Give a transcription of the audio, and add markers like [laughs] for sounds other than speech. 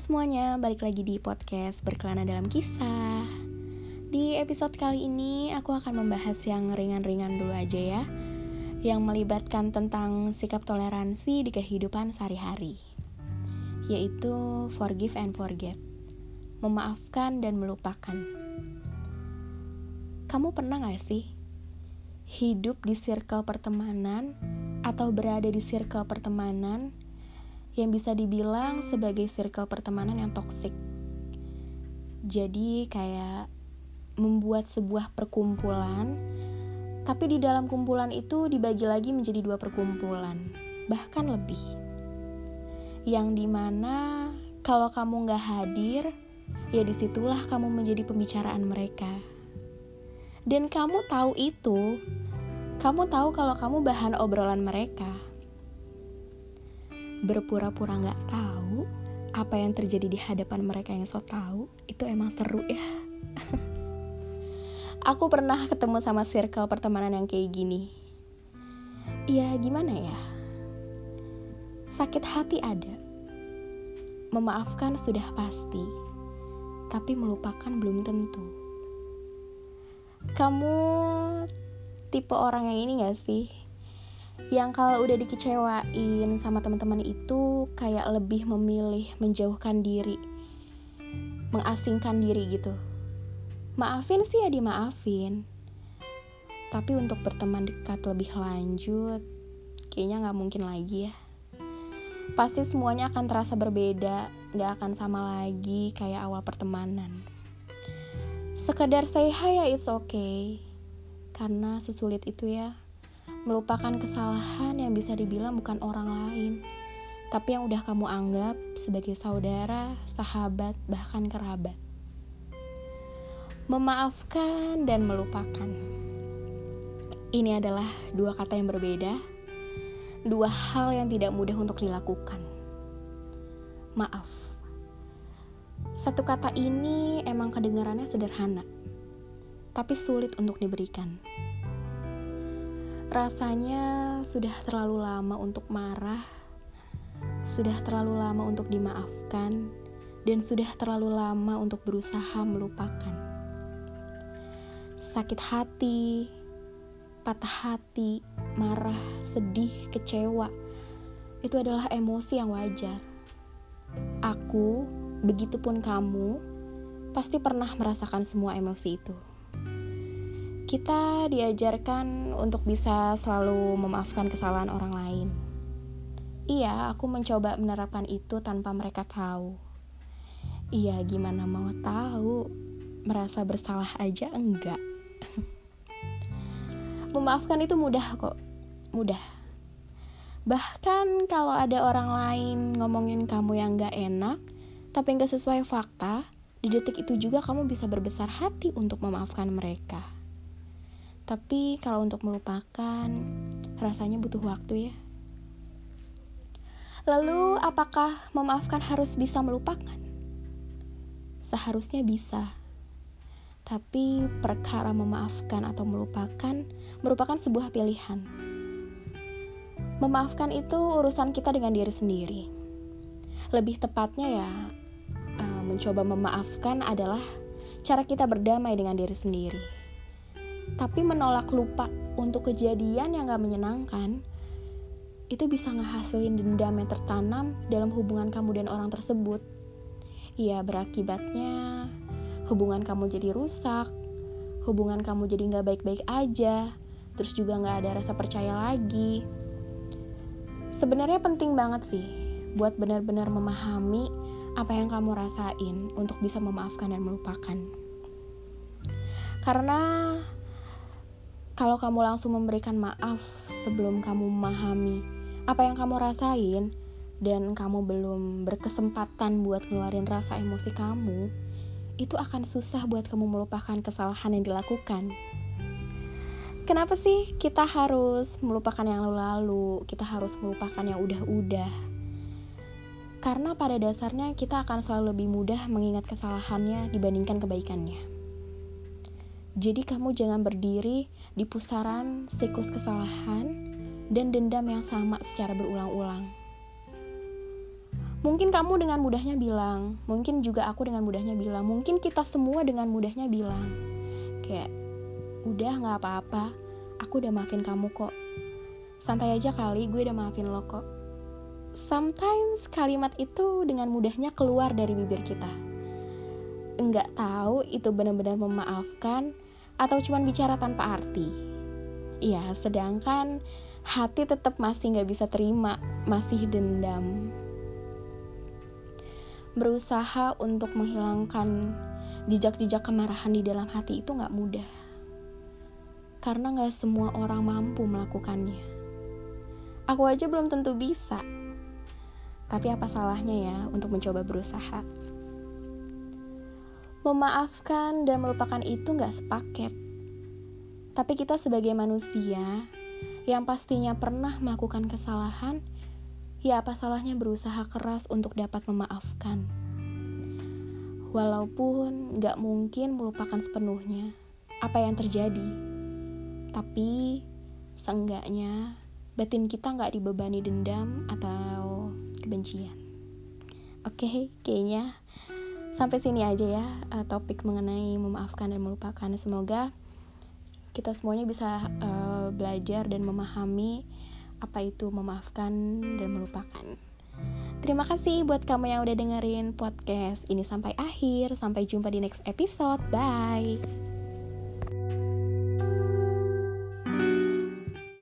semuanya, balik lagi di podcast Berkelana dalam Kisah. Di episode kali ini aku akan membahas yang ringan-ringan dulu aja ya, yang melibatkan tentang sikap toleransi di kehidupan sehari-hari, yaitu forgive and forget, memaafkan dan melupakan. Kamu pernah gak sih hidup di circle pertemanan atau berada di circle pertemanan yang bisa dibilang sebagai circle pertemanan yang toksik. Jadi kayak membuat sebuah perkumpulan, tapi di dalam kumpulan itu dibagi lagi menjadi dua perkumpulan, bahkan lebih. Yang di mana kalau kamu nggak hadir, ya di situlah kamu menjadi pembicaraan mereka. Dan kamu tahu itu, kamu tahu kalau kamu bahan obrolan mereka berpura-pura nggak tahu apa yang terjadi di hadapan mereka yang so tahu itu emang seru ya. [laughs] Aku pernah ketemu sama circle pertemanan yang kayak gini. Ya gimana ya? Sakit hati ada. Memaafkan sudah pasti tapi melupakan belum tentu. Kamu tipe orang yang ini gak sih yang kalau udah dikecewain sama teman-teman itu kayak lebih memilih menjauhkan diri, mengasingkan diri gitu. Maafin sih ya dimaafin, tapi untuk berteman dekat lebih lanjut, kayaknya nggak mungkin lagi ya. Pasti semuanya akan terasa berbeda, nggak akan sama lagi kayak awal pertemanan. Sekedar say hi ya it's okay, karena sesulit itu ya melupakan kesalahan yang bisa dibilang bukan orang lain, tapi yang udah kamu anggap sebagai saudara, sahabat, bahkan kerabat. Memaafkan dan melupakan. Ini adalah dua kata yang berbeda, dua hal yang tidak mudah untuk dilakukan. Maaf. Satu kata ini emang kedengarannya sederhana, tapi sulit untuk diberikan. Rasanya sudah terlalu lama untuk marah, sudah terlalu lama untuk dimaafkan, dan sudah terlalu lama untuk berusaha melupakan. Sakit hati, patah hati, marah, sedih, kecewa, itu adalah emosi yang wajar. Aku, begitupun kamu, pasti pernah merasakan semua emosi itu kita diajarkan untuk bisa selalu memaafkan kesalahan orang lain. Iya, aku mencoba menerapkan itu tanpa mereka tahu. Iya, gimana mau tahu? Merasa bersalah aja enggak. [laughs] Memaafkan itu mudah kok. Mudah. Bahkan kalau ada orang lain ngomongin kamu yang gak enak, tapi gak sesuai fakta, di detik itu juga kamu bisa berbesar hati untuk memaafkan mereka. Tapi kalau untuk melupakan, rasanya butuh waktu ya. Lalu, apakah memaafkan harus bisa melupakan? Seharusnya bisa. Tapi perkara memaafkan atau melupakan merupakan sebuah pilihan. Memaafkan itu urusan kita dengan diri sendiri. Lebih tepatnya ya, eh, mencoba memaafkan adalah cara kita berdamai dengan diri sendiri tapi menolak lupa untuk kejadian yang gak menyenangkan, itu bisa ngehasilin dendam yang tertanam dalam hubungan kamu dan orang tersebut. Iya, berakibatnya hubungan kamu jadi rusak, hubungan kamu jadi gak baik-baik aja, terus juga gak ada rasa percaya lagi. Sebenarnya penting banget sih buat benar-benar memahami apa yang kamu rasain untuk bisa memaafkan dan melupakan. Karena kalau kamu langsung memberikan maaf sebelum kamu memahami apa yang kamu rasain dan kamu belum berkesempatan buat ngeluarin rasa emosi kamu, itu akan susah buat kamu melupakan kesalahan yang dilakukan. Kenapa sih kita harus melupakan yang lalu-lalu? Kita harus melupakan yang udah-udah. Karena pada dasarnya kita akan selalu lebih mudah mengingat kesalahannya dibandingkan kebaikannya. Jadi kamu jangan berdiri di pusaran siklus kesalahan dan dendam yang sama secara berulang-ulang. Mungkin kamu dengan mudahnya bilang, mungkin juga aku dengan mudahnya bilang, mungkin kita semua dengan mudahnya bilang, kayak udah nggak apa-apa, aku udah maafin kamu kok. Santai aja kali, gue udah maafin lo kok. Sometimes kalimat itu dengan mudahnya keluar dari bibir kita. Enggak tahu itu benar-benar memaafkan atau cuma bicara tanpa arti. Iya, sedangkan hati tetap masih nggak bisa terima, masih dendam berusaha untuk menghilangkan jejak-jejak kemarahan di dalam hati itu nggak mudah. Karena nggak semua orang mampu melakukannya. Aku aja belum tentu bisa. Tapi apa salahnya ya untuk mencoba berusaha? Memaafkan dan melupakan itu nggak sepaket. Tapi kita sebagai manusia yang pastinya pernah melakukan kesalahan, ya apa salahnya berusaha keras untuk dapat memaafkan. Walaupun gak mungkin melupakan sepenuhnya apa yang terjadi, tapi seenggaknya batin kita gak dibebani dendam atau kebencian. Oke, okay, kayaknya sampai sini aja ya uh, topik mengenai memaafkan dan melupakan. Semoga kita semuanya bisa uh, belajar dan memahami apa itu memaafkan dan melupakan. Terima kasih buat kamu yang udah dengerin podcast ini sampai akhir. Sampai jumpa di next episode. Bye.